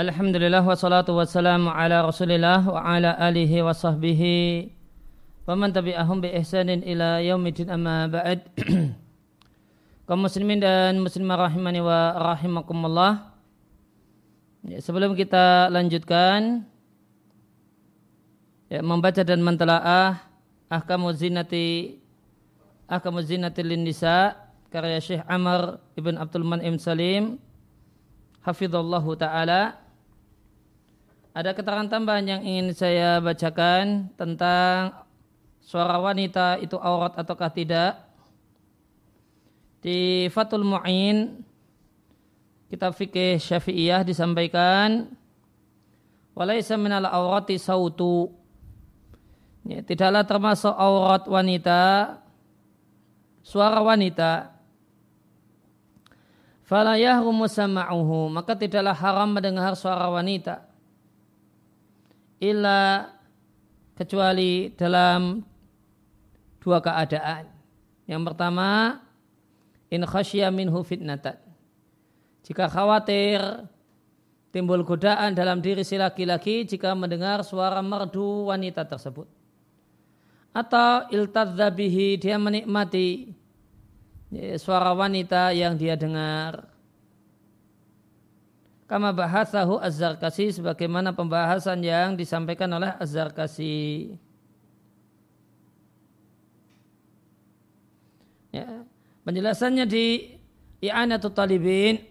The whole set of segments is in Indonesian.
Alhamdulillah wassalatu wassalamu ala rasulillah wa ala alihi wa sahbihi wa man tabi'ahum bi ihsanin ila yaumidin amma ba'd. Kaum muslimin dan muslimah rahimani wa rahimakumullah. Ya, sebelum kita lanjutkan ya, membaca dan mentelaah ahkamu zinati ahkamu zinati lin nisa karya Syekh Amr ibn Abdul Man'im Salim hafizallahu taala ada keterangan tambahan yang ingin saya bacakan tentang suara wanita itu aurat ataukah tidak. Di Fatul Mu'in kitab fikih Syafi'iyah disampaikan walaisa minal aurati sautu. Ya, tidaklah termasuk aurat wanita suara wanita fala yahrumu sama'uhu maka tidaklah haram mendengar suara wanita illa kecuali dalam dua keadaan. Yang pertama, in khasya minhu fitnatan. Jika khawatir timbul godaan dalam diri si laki-laki jika mendengar suara merdu wanita tersebut. Atau iltadzabihi dia menikmati suara wanita yang dia dengar. Kama bahasahu Az-Zarkasi sebagaimana pembahasan yang disampaikan oleh Az-Zarkasi. Ya. Penjelasannya di I'anatul Talibin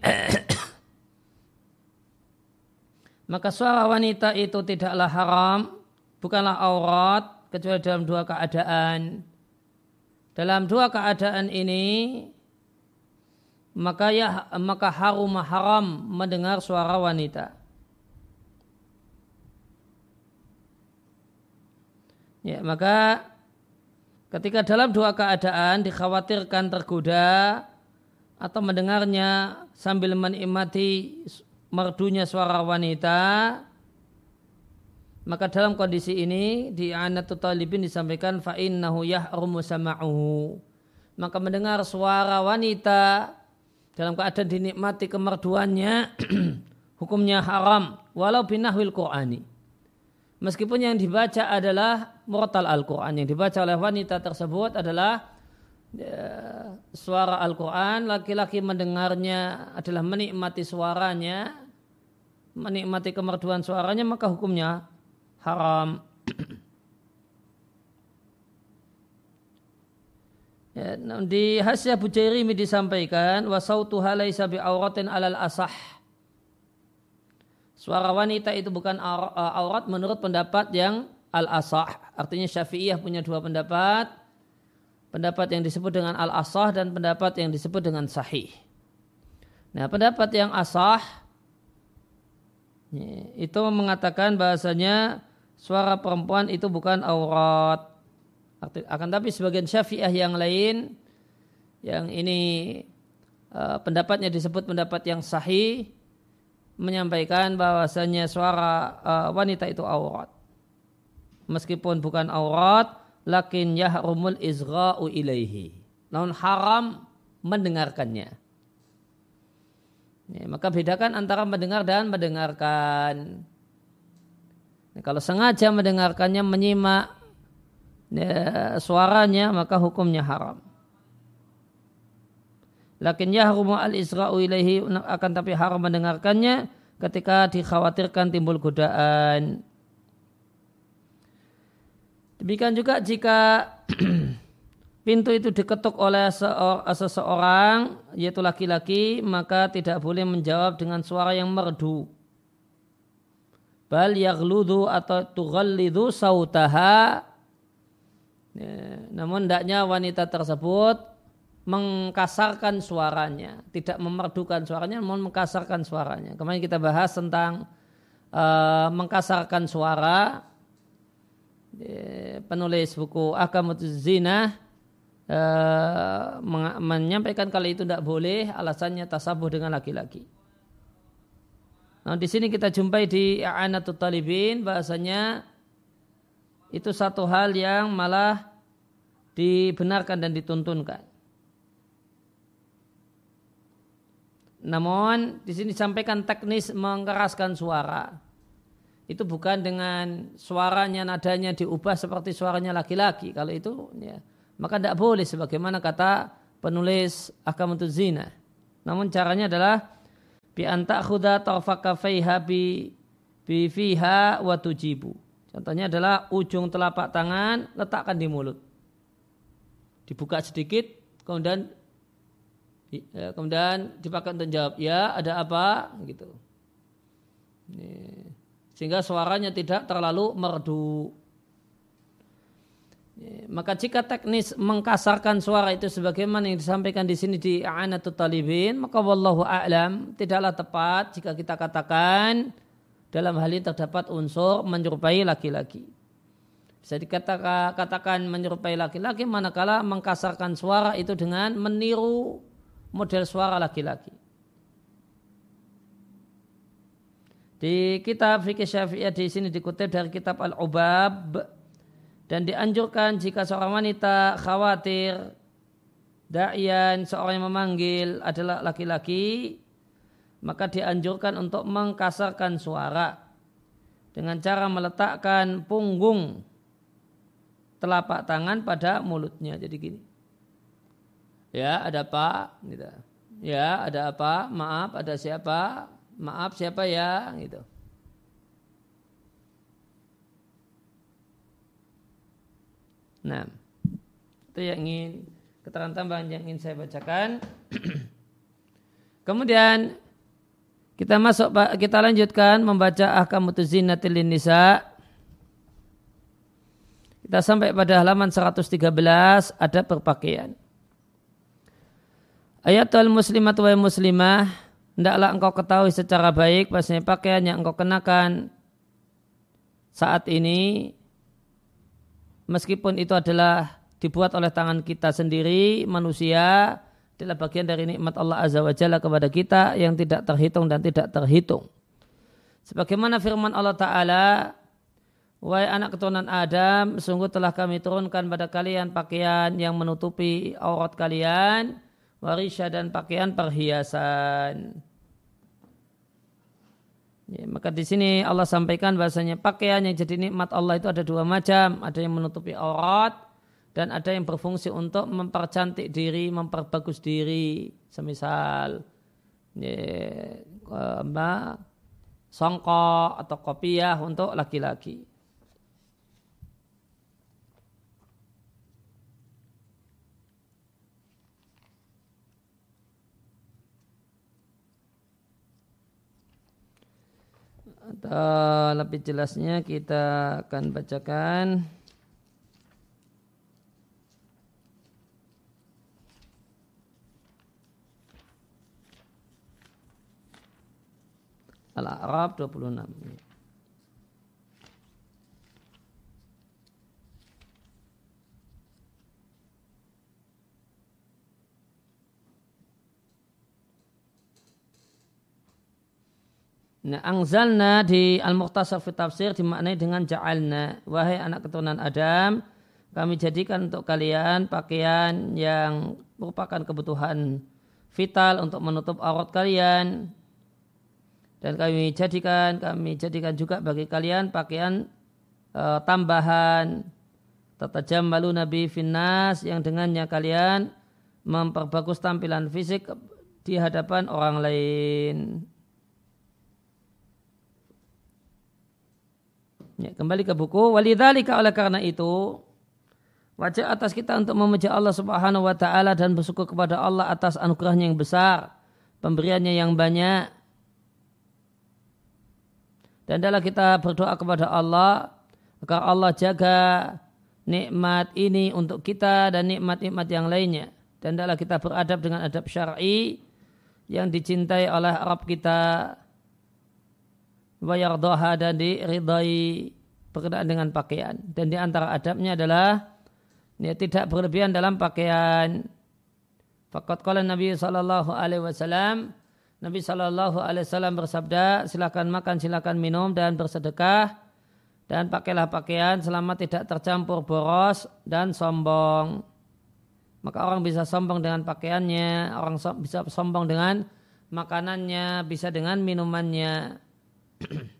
maka suara wanita itu tidaklah haram, bukanlah aurat kecuali dalam dua keadaan. Dalam dua keadaan ini maka ya maka harum haram mendengar suara wanita. Ya, maka ketika dalam dua keadaan dikhawatirkan tergoda atau mendengarnya sambil menikmati merdunya suara wanita, maka dalam kondisi ini di Anatul Talibin disampaikan fa innahu yahrumu sama'uhu. Maka mendengar suara wanita dalam keadaan dinikmati kemerduannya hukumnya haram walau binahwil Qur'ani. Meskipun yang dibaca adalah murtal Al-Quran. Yang dibaca oleh wanita tersebut adalah ya, suara Al-Quran. Laki-laki mendengarnya adalah menikmati suaranya. Menikmati kemerduan suaranya maka hukumnya haram. Ya, di Hasya Bujairimi disampaikan wasautuha laisa bi auratin alal asah. Suara wanita itu bukan aurat menurut pendapat yang al-asah. Artinya Syafi'iyah punya dua pendapat. Pendapat yang disebut dengan al-asah dan pendapat yang disebut dengan sahih. Nah, pendapat yang asah itu mengatakan bahasanya suara perempuan itu bukan aurat. Akan tapi sebagian syafi'ah yang lain yang ini uh, pendapatnya disebut pendapat yang sahih menyampaikan bahwasanya suara uh, wanita itu aurat. Meskipun bukan aurat, lakin yahrumul izra'u ilaihi. Namun haram mendengarkannya. Ya, maka bedakan antara mendengar dan mendengarkan. Nah, kalau sengaja mendengarkannya menyimak ya, suaranya maka hukumnya haram. Lakin yahrumu al-isra'u ilaihi akan tapi haram mendengarkannya ketika dikhawatirkan timbul godaan. Demikian juga jika pintu itu diketuk oleh seseorang, yaitu laki-laki, maka tidak boleh menjawab dengan suara yang merdu bal yaghludu atau tughallidu sautaha ya, namun hendaknya wanita tersebut mengkasarkan suaranya tidak memerdukan suaranya namun mengkasarkan suaranya. Kemarin kita bahas tentang uh, mengkasarkan suara ya, penulis buku Akamut Zina uh, menyampaikan kalau itu tidak boleh alasannya tasabuh dengan laki-laki. Nah, di sini kita jumpai di A'anatul Talibin bahasanya itu satu hal yang malah dibenarkan dan dituntunkan. Namun di sini disampaikan teknis mengeraskan suara. Itu bukan dengan suaranya nadanya diubah seperti suaranya laki-laki. Kalau itu ya, maka tidak boleh sebagaimana kata penulis Akamutul Zina. Namun caranya adalah bi anta khuda tarfaka faiha bi bi fiha wa. Contohnya adalah ujung telapak tangan letakkan di mulut. Dibuka sedikit, kemudian ya, kemudian dipakai untuk jawab ya ada apa gitu. Sehingga suaranya tidak terlalu merdu. Maka jika teknis mengkasarkan suara itu sebagaimana yang disampaikan di sini di A'anatul Talibin, maka wallahu a'lam tidaklah tepat jika kita katakan dalam hal ini terdapat unsur menyerupai laki-laki. Bisa dikatakan katakan menyerupai laki-laki manakala mengkasarkan suara itu dengan meniru model suara laki-laki. Di kitab fikih Syafi'iyah di sini dikutip dari kitab Al-Ubab dan dianjurkan jika seorang wanita khawatir da'ian seorang yang memanggil adalah laki-laki maka dianjurkan untuk mengkasarkan suara dengan cara meletakkan punggung telapak tangan pada mulutnya jadi gini ya ada apa gitu. ya ada apa maaf ada siapa maaf siapa ya gitu. Nah, itu yang ingin keterangan tambahan yang ingin saya bacakan. Kemudian kita masuk kita lanjutkan membaca ahkam zinatil nisa. Kita sampai pada halaman 113 ada berpakaian. Ayatul muslimat wa muslimah hendaklah engkau ketahui secara baik bahasanya pakaian yang engkau kenakan saat ini meskipun itu adalah dibuat oleh tangan kita sendiri, manusia adalah bagian dari nikmat Allah Azza wa Jalla kepada kita yang tidak terhitung dan tidak terhitung. Sebagaimana firman Allah Ta'ala, Wahai anak keturunan Adam, sungguh telah kami turunkan pada kalian pakaian yang menutupi aurat kalian, warisya dan pakaian perhiasan. Ya, maka di sini Allah sampaikan bahasanya pakaian yang jadi nikmat Allah itu ada dua macam, ada yang menutupi aurat dan ada yang berfungsi untuk mempercantik diri, memperbagus diri, semisal ya, apa, songkok atau kopiah untuk laki-laki. Atau lebih jelasnya kita akan bacakan Al-A'raf 26. Nah, angzalna di Al-Muqtasar fi tafsir dimaknai dengan ja'alna. Wahai anak keturunan Adam, kami jadikan untuk kalian pakaian yang merupakan kebutuhan vital untuk menutup aurat kalian. Dan kami jadikan, kami jadikan juga bagi kalian pakaian uh, tambahan tatajam malu nabi finnas yang dengannya kalian memperbagus tampilan fisik di hadapan orang lain. Ya, kembali ke buku. Walidhalika oleh karena itu wajib atas kita untuk memuji Allah Subhanahu wa taala dan bersyukur kepada Allah atas anugerahnya yang besar, pemberiannya yang banyak. Dan adalah kita berdoa kepada Allah agar Allah jaga nikmat ini untuk kita dan nikmat-nikmat yang lainnya. Dan adalah kita beradab dengan adab syar'i yang dicintai oleh Arab kita wa yardaha dan diridai berkenaan dengan pakaian. Dan di antara adabnya adalah ya, tidak berlebihan dalam pakaian. Fakat kalau Nabi Sallallahu Alaihi Wasallam Nabi Sallallahu Alaihi Wasallam bersabda silakan makan silakan minum dan bersedekah dan pakailah pakaian selama tidak tercampur boros dan sombong. Maka orang bisa sombong dengan pakaiannya, orang bisa sombong dengan makanannya, bisa dengan minumannya.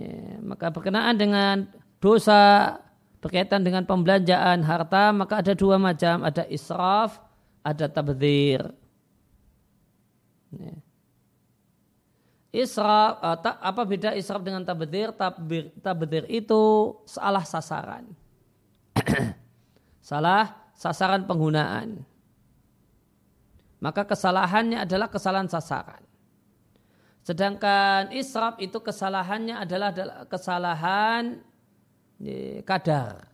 ya, maka berkenaan dengan dosa berkaitan dengan pembelanjaan harta maka ada dua macam. Ada israf ada tabdir ya. israf apa beda israf dengan tabdir tabdir, tabdir itu salah sasaran. Salah sasaran penggunaan. Maka kesalahannya adalah kesalahan sasaran Sedangkan israf itu kesalahannya adalah kesalahan kadar.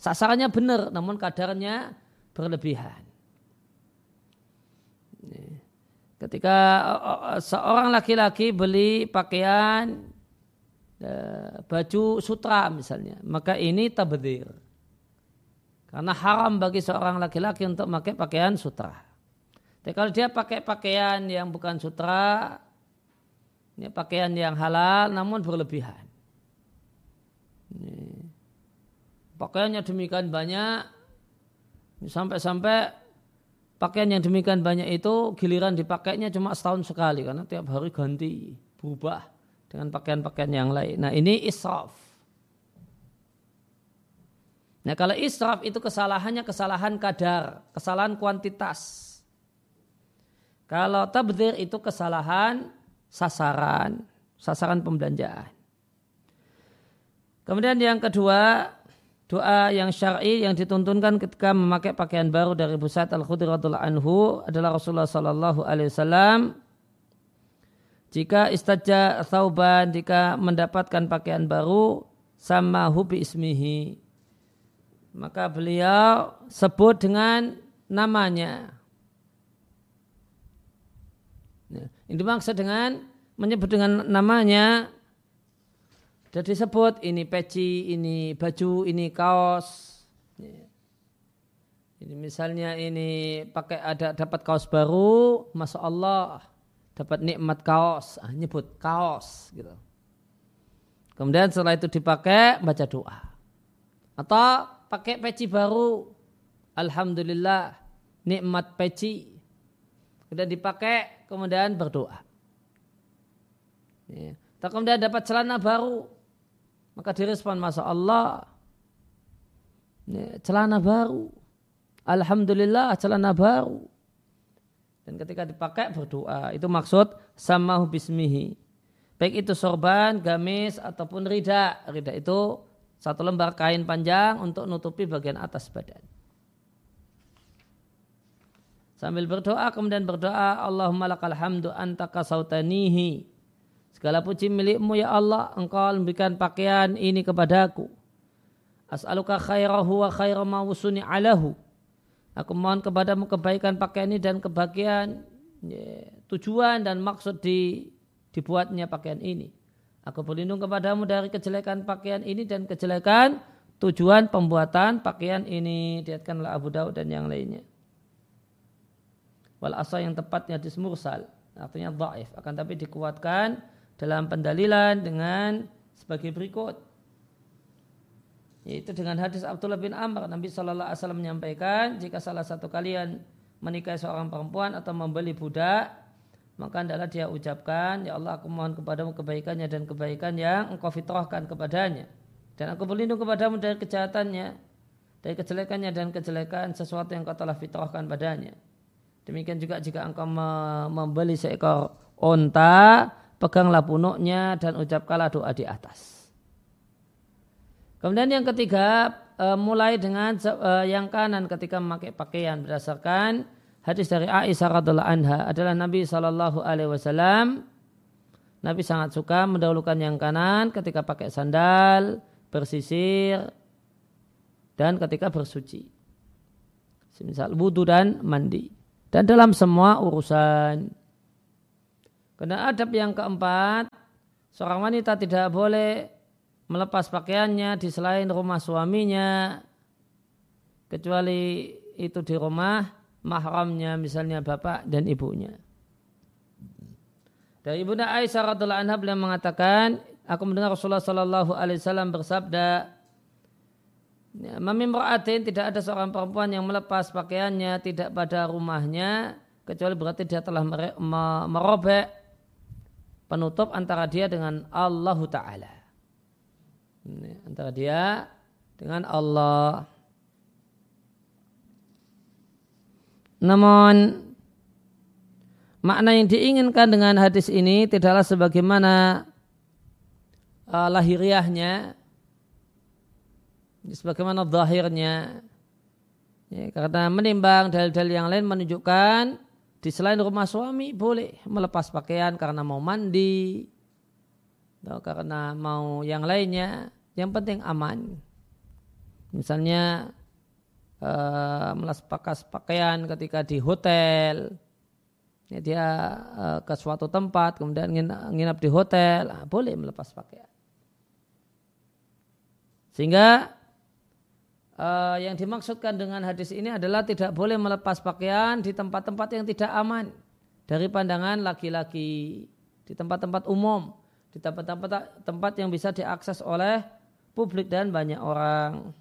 Sasarannya benar namun kadarnya berlebihan. Ketika seorang laki-laki beli pakaian e, baju sutra misalnya, maka ini tabdir. Karena haram bagi seorang laki-laki untuk memakai pakaian sutra. Tapi kalau dia pakai pakaian yang bukan sutra, ini pakaian yang halal namun berlebihan. Ini. Pakaiannya demikian banyak sampai-sampai pakaian yang demikian banyak itu giliran dipakainya cuma setahun sekali karena tiap hari ganti berubah dengan pakaian-pakaian yang lain. Nah ini israf. Nah kalau israf itu kesalahannya kesalahan kadar, kesalahan kuantitas. Kalau tabdir itu kesalahan sasaran, sasaran pembelanjaan. Kemudian yang kedua, doa yang syar'i yang dituntunkan ketika memakai pakaian baru dari Busat Al-Khudri anhu adalah Rasulullah sallallahu alaihi wasallam jika istaja thauban jika mendapatkan pakaian baru sama hubi ismihi maka beliau sebut dengan namanya Ya. Ini dimaksud dengan menyebut dengan namanya dan disebut ini peci, ini baju, ini kaos. Ini misalnya ini pakai ada dapat kaos baru, masya Allah dapat nikmat kaos, ah, nyebut kaos gitu. Kemudian setelah itu dipakai baca doa. Atau pakai peci baru, Alhamdulillah nikmat peci. Kemudian dipakai kemudian berdoa. Ya. kemudian dapat celana baru, maka direspon masa Allah. Ya, celana baru. Alhamdulillah celana baru. Dan ketika dipakai berdoa, itu maksud sama bismihi. Baik itu sorban, gamis, ataupun rida. Rida itu satu lembar kain panjang untuk nutupi bagian atas badan. Sambil berdoa kemudian berdoa Allahumma lakal hamdu anta kasautanihi. Segala puji milikmu ya Allah engkau memberikan pakaian ini kepadaku. As'aluka khairahu wa khaira ma wusuni alahu. Aku mohon kepadamu kebaikan pakaian ini dan kebahagiaan ya, tujuan dan maksud di, dibuatnya pakaian ini. Aku berlindung kepadamu dari kejelekan pakaian ini dan kejelekan tujuan pembuatan pakaian ini. Diatkanlah Abu Daud dan yang lainnya wal asal yang tepatnya hadis mursal. Artinya dhaif. Akan tapi dikuatkan dalam pendalilan dengan sebagai berikut. Yaitu dengan hadis Abdullah bin Amr. Nabi Shallallahu Alaihi Wasallam menyampaikan jika salah satu kalian menikahi seorang perempuan atau membeli budak maka adalah dia ucapkan ya Allah aku mohon kepadamu kebaikannya dan kebaikan yang engkau fitrahkan kepadanya. Dan aku berlindung kepadamu dari kejahatannya dari kejelekannya dan kejelekan sesuatu yang kau telah fitrahkan padanya Demikian juga jika engkau membeli seekor onta, peganglah punuknya dan ucapkanlah doa di atas. Kemudian yang ketiga, e, mulai dengan e, yang kanan ketika memakai pakaian berdasarkan hadis dari Aisyah radhiallahu anha adalah Nabi Shallallahu alaihi wasallam Nabi sangat suka mendahulukan yang kanan ketika pakai sandal, bersisir, dan ketika bersuci. Misal wudhu dan mandi dan dalam semua urusan. Karena adab yang keempat, seorang wanita tidak boleh melepas pakaiannya di selain rumah suaminya, kecuali itu di rumah mahramnya misalnya bapak dan ibunya. Dari Ibunda Aisyah radhiallahu anha beliau mengatakan, aku mendengar Rasulullah sallallahu alaihi wasallam bersabda, Ya, Mamimra'atin tidak ada seorang perempuan yang melepas pakaiannya tidak pada rumahnya kecuali berarti dia telah merobek penutup antara dia dengan Allah Ta'ala. Antara dia dengan Allah. Namun makna yang diinginkan dengan hadis ini tidaklah sebagaimana uh, lahiriahnya sebagaimana zahirnya ya, karena menimbang dalil-dalil yang lain menunjukkan di selain rumah suami boleh melepas pakaian karena mau mandi atau karena mau yang lainnya. Yang penting aman. Misalnya uh, melepas pakaian ketika di hotel ya, dia uh, ke suatu tempat kemudian nginap di hotel ah, boleh melepas pakaian. Sehingga uh, yang dimaksudkan dengan hadis ini adalah tidak boleh melepas pakaian di tempat-tempat yang tidak aman dari pandangan laki-laki di tempat-tempat umum di tempat-tempat tempat yang bisa diakses oleh publik dan banyak orang.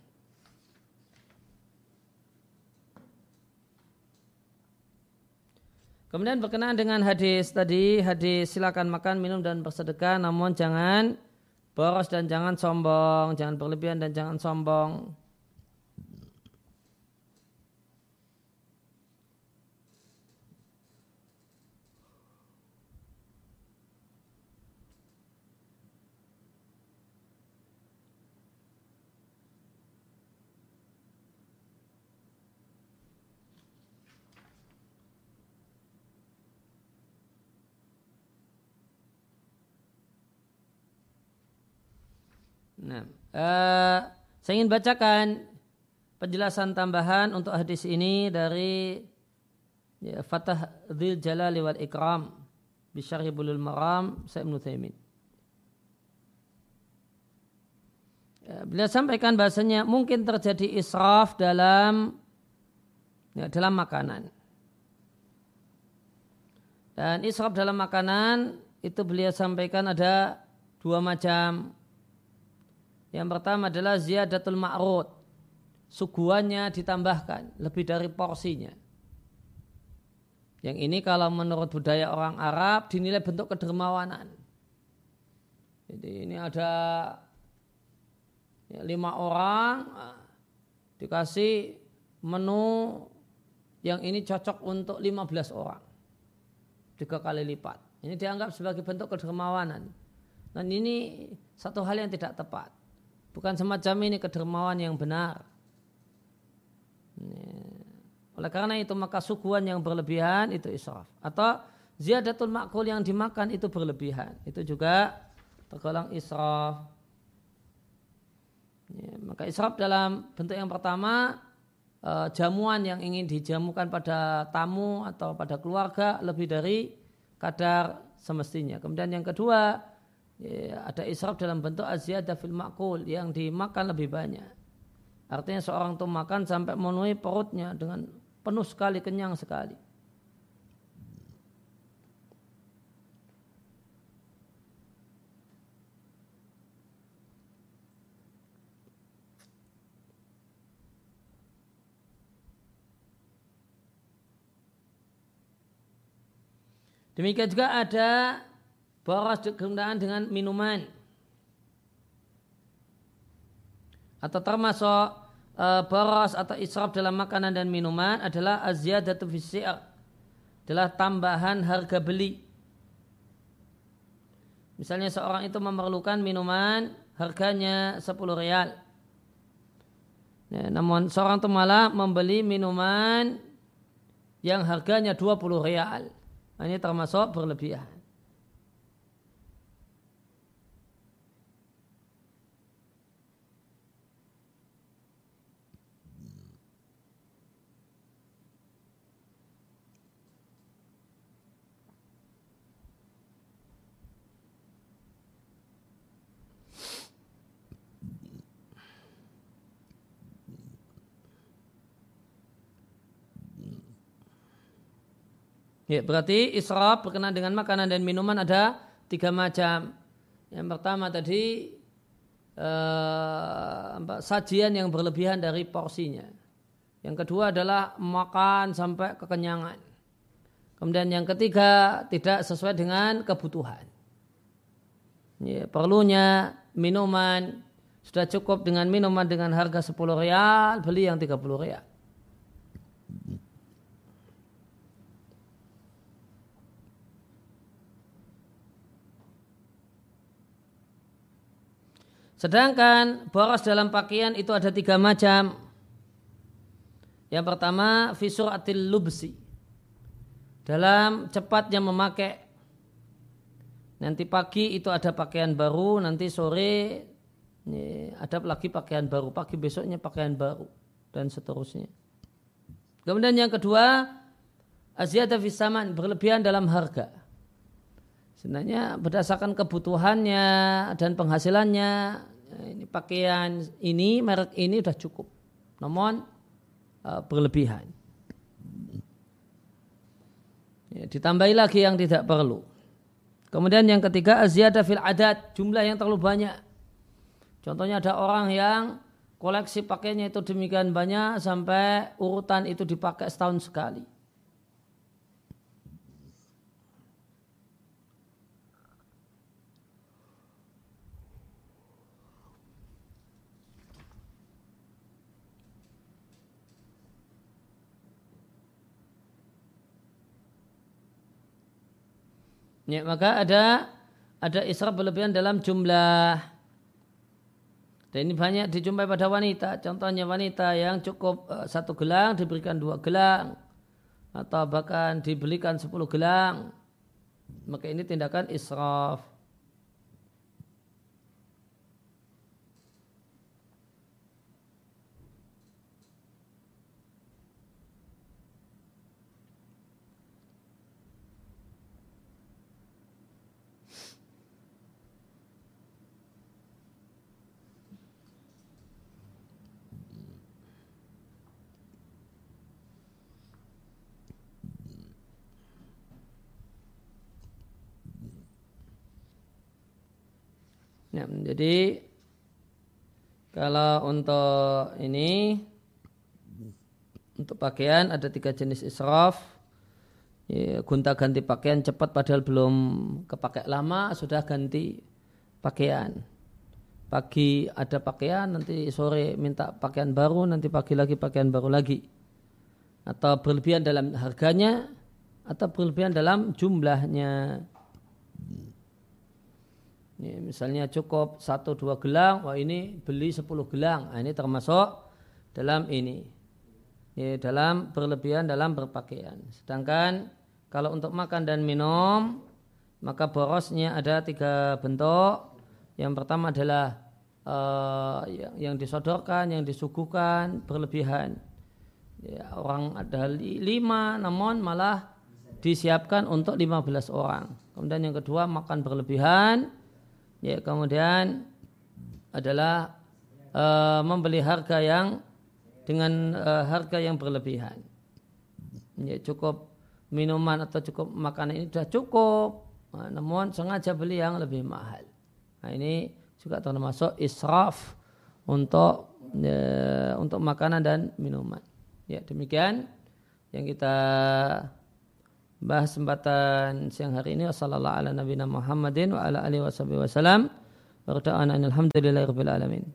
Kemudian berkenaan dengan hadis tadi, hadis silakan makan, minum dan bersedekah, namun jangan boros dan jangan sombong, jangan berlebihan dan jangan sombong. Nah, uh, saya ingin bacakan penjelasan tambahan untuk hadis ini dari ya, Fatah Dzil Jalali wal Ikram Bisyarhi Bulul Maram Sa'ib Nuthaimin. Ya, beliau sampaikan bahasanya mungkin terjadi israf dalam ya, dalam makanan. Dan israf dalam makanan itu beliau sampaikan ada dua macam. Yang pertama adalah ziyadatul ma'rud. Suguhannya ditambahkan lebih dari porsinya. Yang ini kalau menurut budaya orang Arab dinilai bentuk kedermawanan. Jadi ini ada ya, lima orang ah, dikasih menu yang ini cocok untuk 15 orang. Tiga kali lipat. Ini dianggap sebagai bentuk kedermawanan. Dan ini satu hal yang tidak tepat. Bukan semacam ini kedermawan yang benar. Oleh karena itu maka suguhan yang berlebihan itu israf. Atau ziyadatul makul yang dimakan itu berlebihan. Itu juga tergolong israf. Maka israf dalam bentuk yang pertama eh, jamuan yang ingin dijamukan pada tamu atau pada keluarga lebih dari kadar semestinya. Kemudian yang kedua ya, ada israf dalam bentuk aziyadah fil makul yang dimakan lebih banyak. Artinya seorang itu makan sampai memenuhi perutnya dengan penuh sekali, kenyang sekali. Demikian juga ada boros kegunaan dengan minuman. Atau termasuk uh, boros atau israf dalam makanan dan minuman adalah aziyadatu fisyar adalah tambahan harga beli. Misalnya seorang itu memerlukan minuman harganya 10 real. Ya, namun seorang itu malah membeli minuman yang harganya 20 real. Nah, ini termasuk berlebihan. Ya, berarti israf berkenaan dengan makanan dan minuman ada tiga macam. Yang pertama tadi eh, sajian yang berlebihan dari porsinya. Yang kedua adalah makan sampai kekenyangan. Kemudian yang ketiga tidak sesuai dengan kebutuhan. Ya, perlunya minuman sudah cukup dengan minuman dengan harga 10 real, beli yang 30 real. Sedangkan boros dalam pakaian itu ada tiga macam. Yang pertama visur atil lubsi. Dalam cepatnya memakai. Nanti pagi itu ada pakaian baru, nanti sore ada lagi pakaian baru, pagi besoknya pakaian baru dan seterusnya. Kemudian yang kedua, aziyadah fisaman, berlebihan dalam harga. Sebenarnya berdasarkan kebutuhannya dan penghasilannya ini pakaian ini merek ini sudah cukup. Namun uh, berlebihan. Ya, ditambahi lagi yang tidak perlu. Kemudian yang ketiga aziyadah fil adat, jumlah yang terlalu banyak. Contohnya ada orang yang koleksi pakainya itu demikian banyak sampai urutan itu dipakai setahun sekali. Ya, maka ada ada israf berlebihan dalam jumlah. Dan ini banyak dijumpai pada wanita. Contohnya wanita yang cukup uh, satu gelang diberikan dua gelang atau bahkan dibelikan sepuluh gelang. Maka ini tindakan israf. Jadi kalau untuk ini untuk pakaian ada tiga jenis israf. Ya, gunta ganti pakaian cepat padahal belum kepakai lama sudah ganti pakaian. Pagi ada pakaian, nanti sore minta pakaian baru, nanti pagi lagi pakaian baru lagi. Atau berlebihan dalam harganya, atau berlebihan dalam jumlahnya. Ini misalnya cukup satu dua gelang, wah ini beli sepuluh gelang. Nah, ini termasuk dalam ini. Ini dalam berlebihan dalam berpakaian. Sedangkan kalau untuk makan dan minum, maka borosnya ada tiga bentuk. Yang pertama adalah uh, yang, disodorkan, yang disuguhkan berlebihan. Ya, orang ada lima, namun malah disiapkan untuk lima belas orang. Kemudian yang kedua makan berlebihan, Ya, kemudian adalah uh, membeli harga yang dengan uh, harga yang berlebihan. Ya, cukup minuman atau cukup makanan ini sudah cukup, nah, namun sengaja beli yang lebih mahal. Nah, ini juga termasuk israf untuk ya, untuk makanan dan minuman. Ya, demikian yang kita bahas kesempatan siang hari ini. Wasallallahu ala nabiyina Muhammadin wa ala alihi wasallam wa ta'ala alhamdulillahirabbil alamin.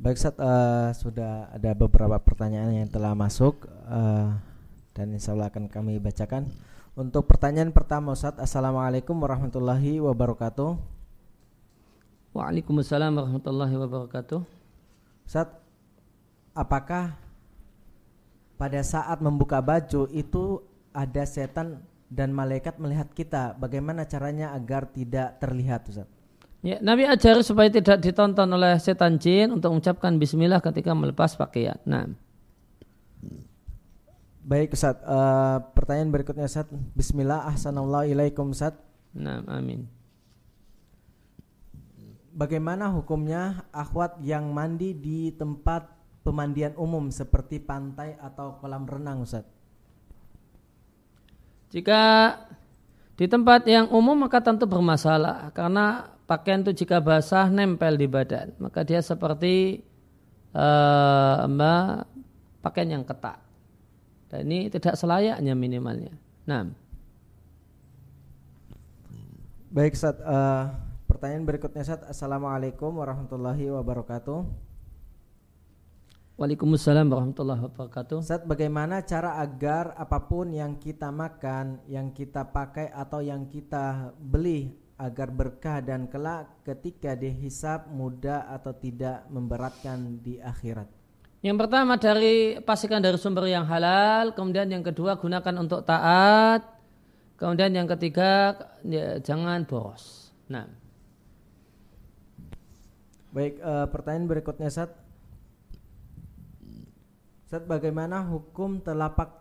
Baik, Sat, uh, sudah ada beberapa pertanyaan yang telah masuk. Uh, dan insya Allah akan kami bacakan. Untuk pertanyaan pertama Ustaz, Assalamualaikum warahmatullahi wabarakatuh. Waalaikumsalam warahmatullahi wabarakatuh. Ustaz, apakah pada saat membuka baju itu ada setan dan malaikat melihat kita? Bagaimana caranya agar tidak terlihat Ustaz? Ya, Nabi ajar supaya tidak ditonton oleh setan jin untuk mengucapkan bismillah ketika melepas pakaian. Nah. Baik Ustaz, uh, pertanyaan berikutnya Ustaz. Bismillah, ahsanallahu Ustaz. Nah, amin. Bagaimana hukumnya akhwat yang mandi di tempat pemandian umum seperti pantai atau kolam renang Ustaz? Jika di tempat yang umum maka tentu bermasalah karena pakaian itu jika basah nempel di badan maka dia seperti uh, pakaian yang ketat dan ini tidak selayaknya minimalnya. Nah. Baik, Sat. Uh, pertanyaan berikutnya, Sat. Assalamualaikum warahmatullahi wabarakatuh. Waalaikumsalam warahmatullahi wabarakatuh. Sat, bagaimana cara agar apa pun yang kita makan, yang kita pakai atau yang kita beli agar berkah dan kelak ketika dihisap mudah atau tidak memberatkan di akhirat? Yang pertama dari pastikan dari sumber yang halal, kemudian yang kedua gunakan untuk taat, kemudian yang ketiga ya, jangan boros. Nah. Baik, uh, pertanyaan berikutnya Sat. Sat bagaimana hukum telapak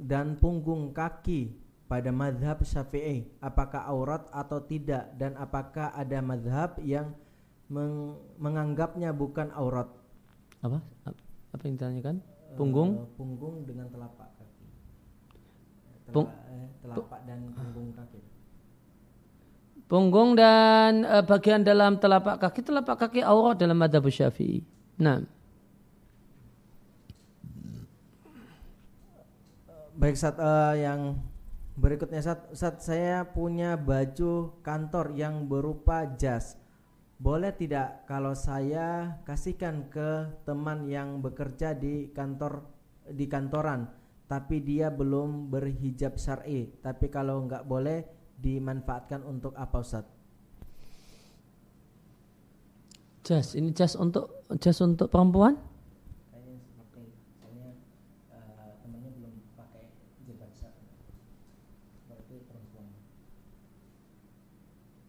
dan punggung kaki pada madhab syafi'i? Apakah aurat atau tidak? Dan apakah ada madhab yang meng menganggapnya bukan aurat? Apa? Apa yang ditanyakan? Punggung? Uh, punggung dengan telapak kaki. Pung eh, telapak dan punggung kaki. Punggung dan uh, bagian dalam telapak kaki, telapak kaki aurat dalam madhab syafi'i. Nah. Baik saat uh, yang berikutnya saat, saat saya punya baju kantor yang berupa jas boleh tidak kalau saya kasihkan ke teman yang bekerja di kantor di kantoran tapi dia belum berhijab syar'i tapi kalau nggak boleh dimanfaatkan untuk apa Ustaz? Jas, ini jas untuk jas untuk perempuan?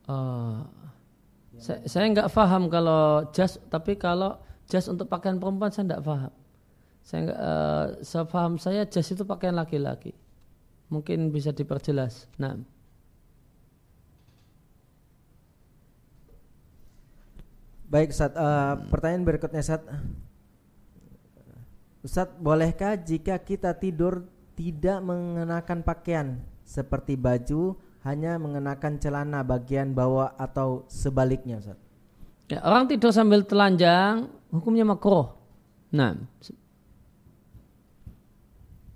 Uh, saya, saya nggak paham kalau jas, tapi kalau jas untuk pakaian perempuan saya nggak paham. Saya nggak, uh, saya jas itu pakaian laki-laki. Mungkin bisa diperjelas. Nah. Baik Ustaz, uh, pertanyaan berikutnya Ustaz. Ustaz, bolehkah jika kita tidur tidak mengenakan pakaian seperti baju, hanya mengenakan celana bagian bawah atau sebaliknya Ustaz? Ya, orang tidur sambil telanjang hukumnya makruh. Nah,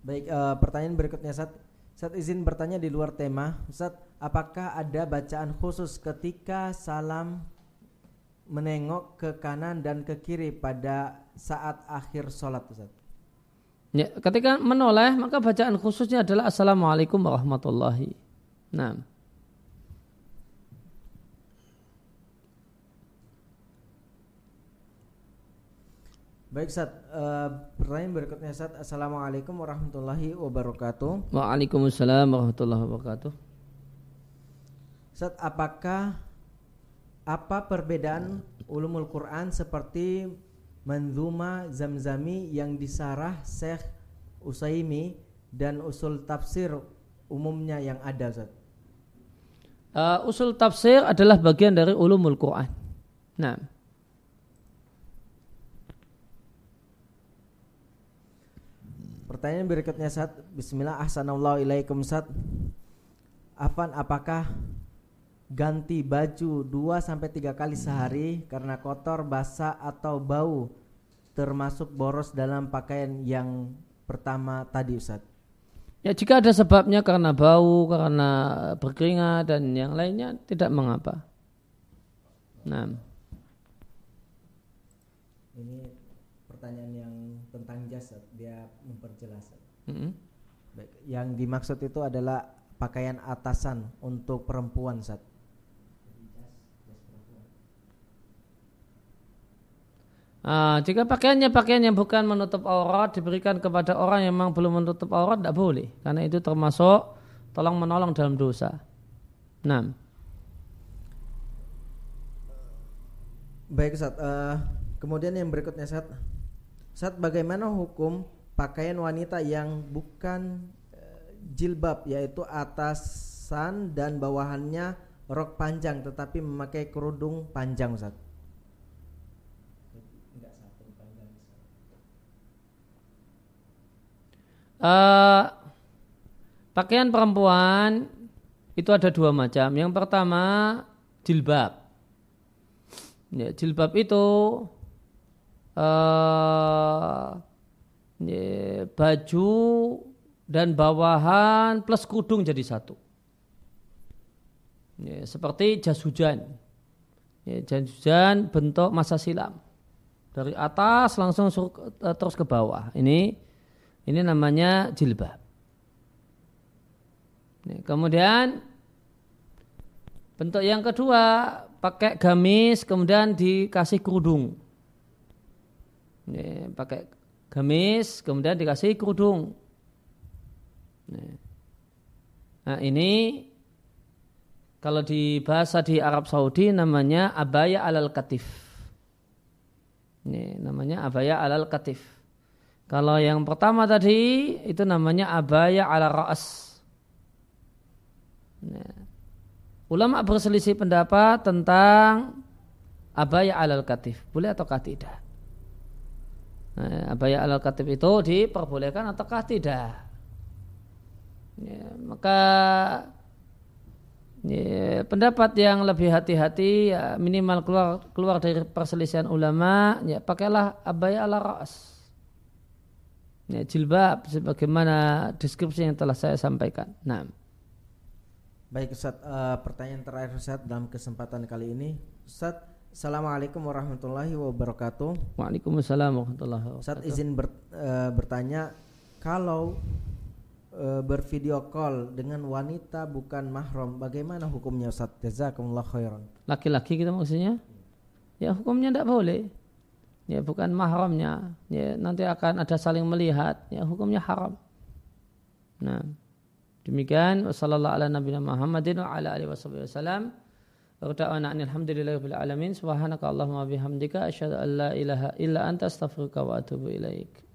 baik uh, pertanyaan berikutnya Ustaz. Ustaz izin bertanya di luar tema. Ustaz, apakah ada bacaan khusus ketika salam menengok ke kanan dan ke kiri pada saat akhir sholat Ustaz? Ya, ketika menoleh maka bacaan khususnya adalah Assalamualaikum warahmatullahi. Nah. Baik Ustaz, uh, pertanyaan berikutnya Ustaz. Assalamualaikum warahmatullahi wabarakatuh. Waalaikumsalam warahmatullahi wabarakatuh. Ustaz, apakah apa perbedaan ulumul Quran seperti Manzuma Zamzami yang disarah Syekh Usaimi dan usul tafsir umumnya yang ada Ustaz. Uh, usul tafsir adalah bagian dari ulumul Quran. Nah. Pertanyaan berikutnya Ustaz. Bismillah ahsanallahu ilaikum Ustaz. Afan apakah ganti baju 2 sampai 3 kali sehari karena kotor, basah atau bau termasuk boros dalam pakaian yang pertama tadi Ustaz. Ya jika ada sebabnya karena bau, karena berkeringat dan yang lainnya tidak mengapa. Nah. Ini pertanyaan yang tentang jasad, dia memperjelas. Mm -hmm. Yang dimaksud itu adalah pakaian atasan untuk perempuan, Sat. Uh, jika pakaiannya pakaian yang bukan menutup aurat diberikan kepada orang yang memang belum menutup aurat tidak boleh karena itu termasuk tolong menolong dalam dosa. Nah. Baik Ustaz, uh, kemudian yang berikutnya Ustaz. Ustaz bagaimana hukum pakaian wanita yang bukan uh, jilbab yaitu atasan dan bawahannya rok panjang tetapi memakai kerudung panjang Ustaz? Uh, pakaian perempuan itu ada dua macam. Yang pertama jilbab. Ya, jilbab itu uh, ya, baju dan bawahan plus kudung jadi satu. Ya, seperti jas hujan. Ya, jas hujan bentuk masa silam. Dari atas langsung terus ke bawah. Ini ini namanya jilbab. Kemudian bentuk yang kedua pakai gamis kemudian dikasih kerudung. Ini, pakai gamis kemudian dikasih kerudung. Nah ini kalau di bahasa di Arab Saudi namanya abaya alal katif. Ini namanya abaya alal katif. Kalau yang pertama tadi itu namanya abaya ala ra'as. Nah, ulama berselisih pendapat tentang abaya alal katif. Boleh ataukah tidak? Nah, abaya alal katif itu diperbolehkan ataukah tidak? Ya, maka ya, pendapat yang lebih hati-hati ya, minimal keluar keluar dari perselisihan ulama ya pakailah abaya ala ra'as ya, jilbab sebagaimana deskripsi yang telah saya sampaikan. Nah. Baik Ustaz, uh, pertanyaan terakhir Ustaz dalam kesempatan kali ini. Ustaz, Assalamualaikum warahmatullahi wabarakatuh. Waalaikumsalam warahmatullahi wabarakatuh. Ustaz izin ber, uh, bertanya kalau uh, bervideo call dengan wanita bukan mahram, bagaimana hukumnya Ustaz? Jazakumullah khairan. Laki-laki kita maksudnya? Ya hukumnya tidak boleh ya bukan mahramnya. Ya nanti akan ada saling melihat. Ya hukumnya haram. Nah demikian. Wasallallahu ala nabiyina Muhammadin wa ala alihi wasallam. Bihamdika asyhadu an la ilaha illa anta astaghfiruka wa atubu ilaik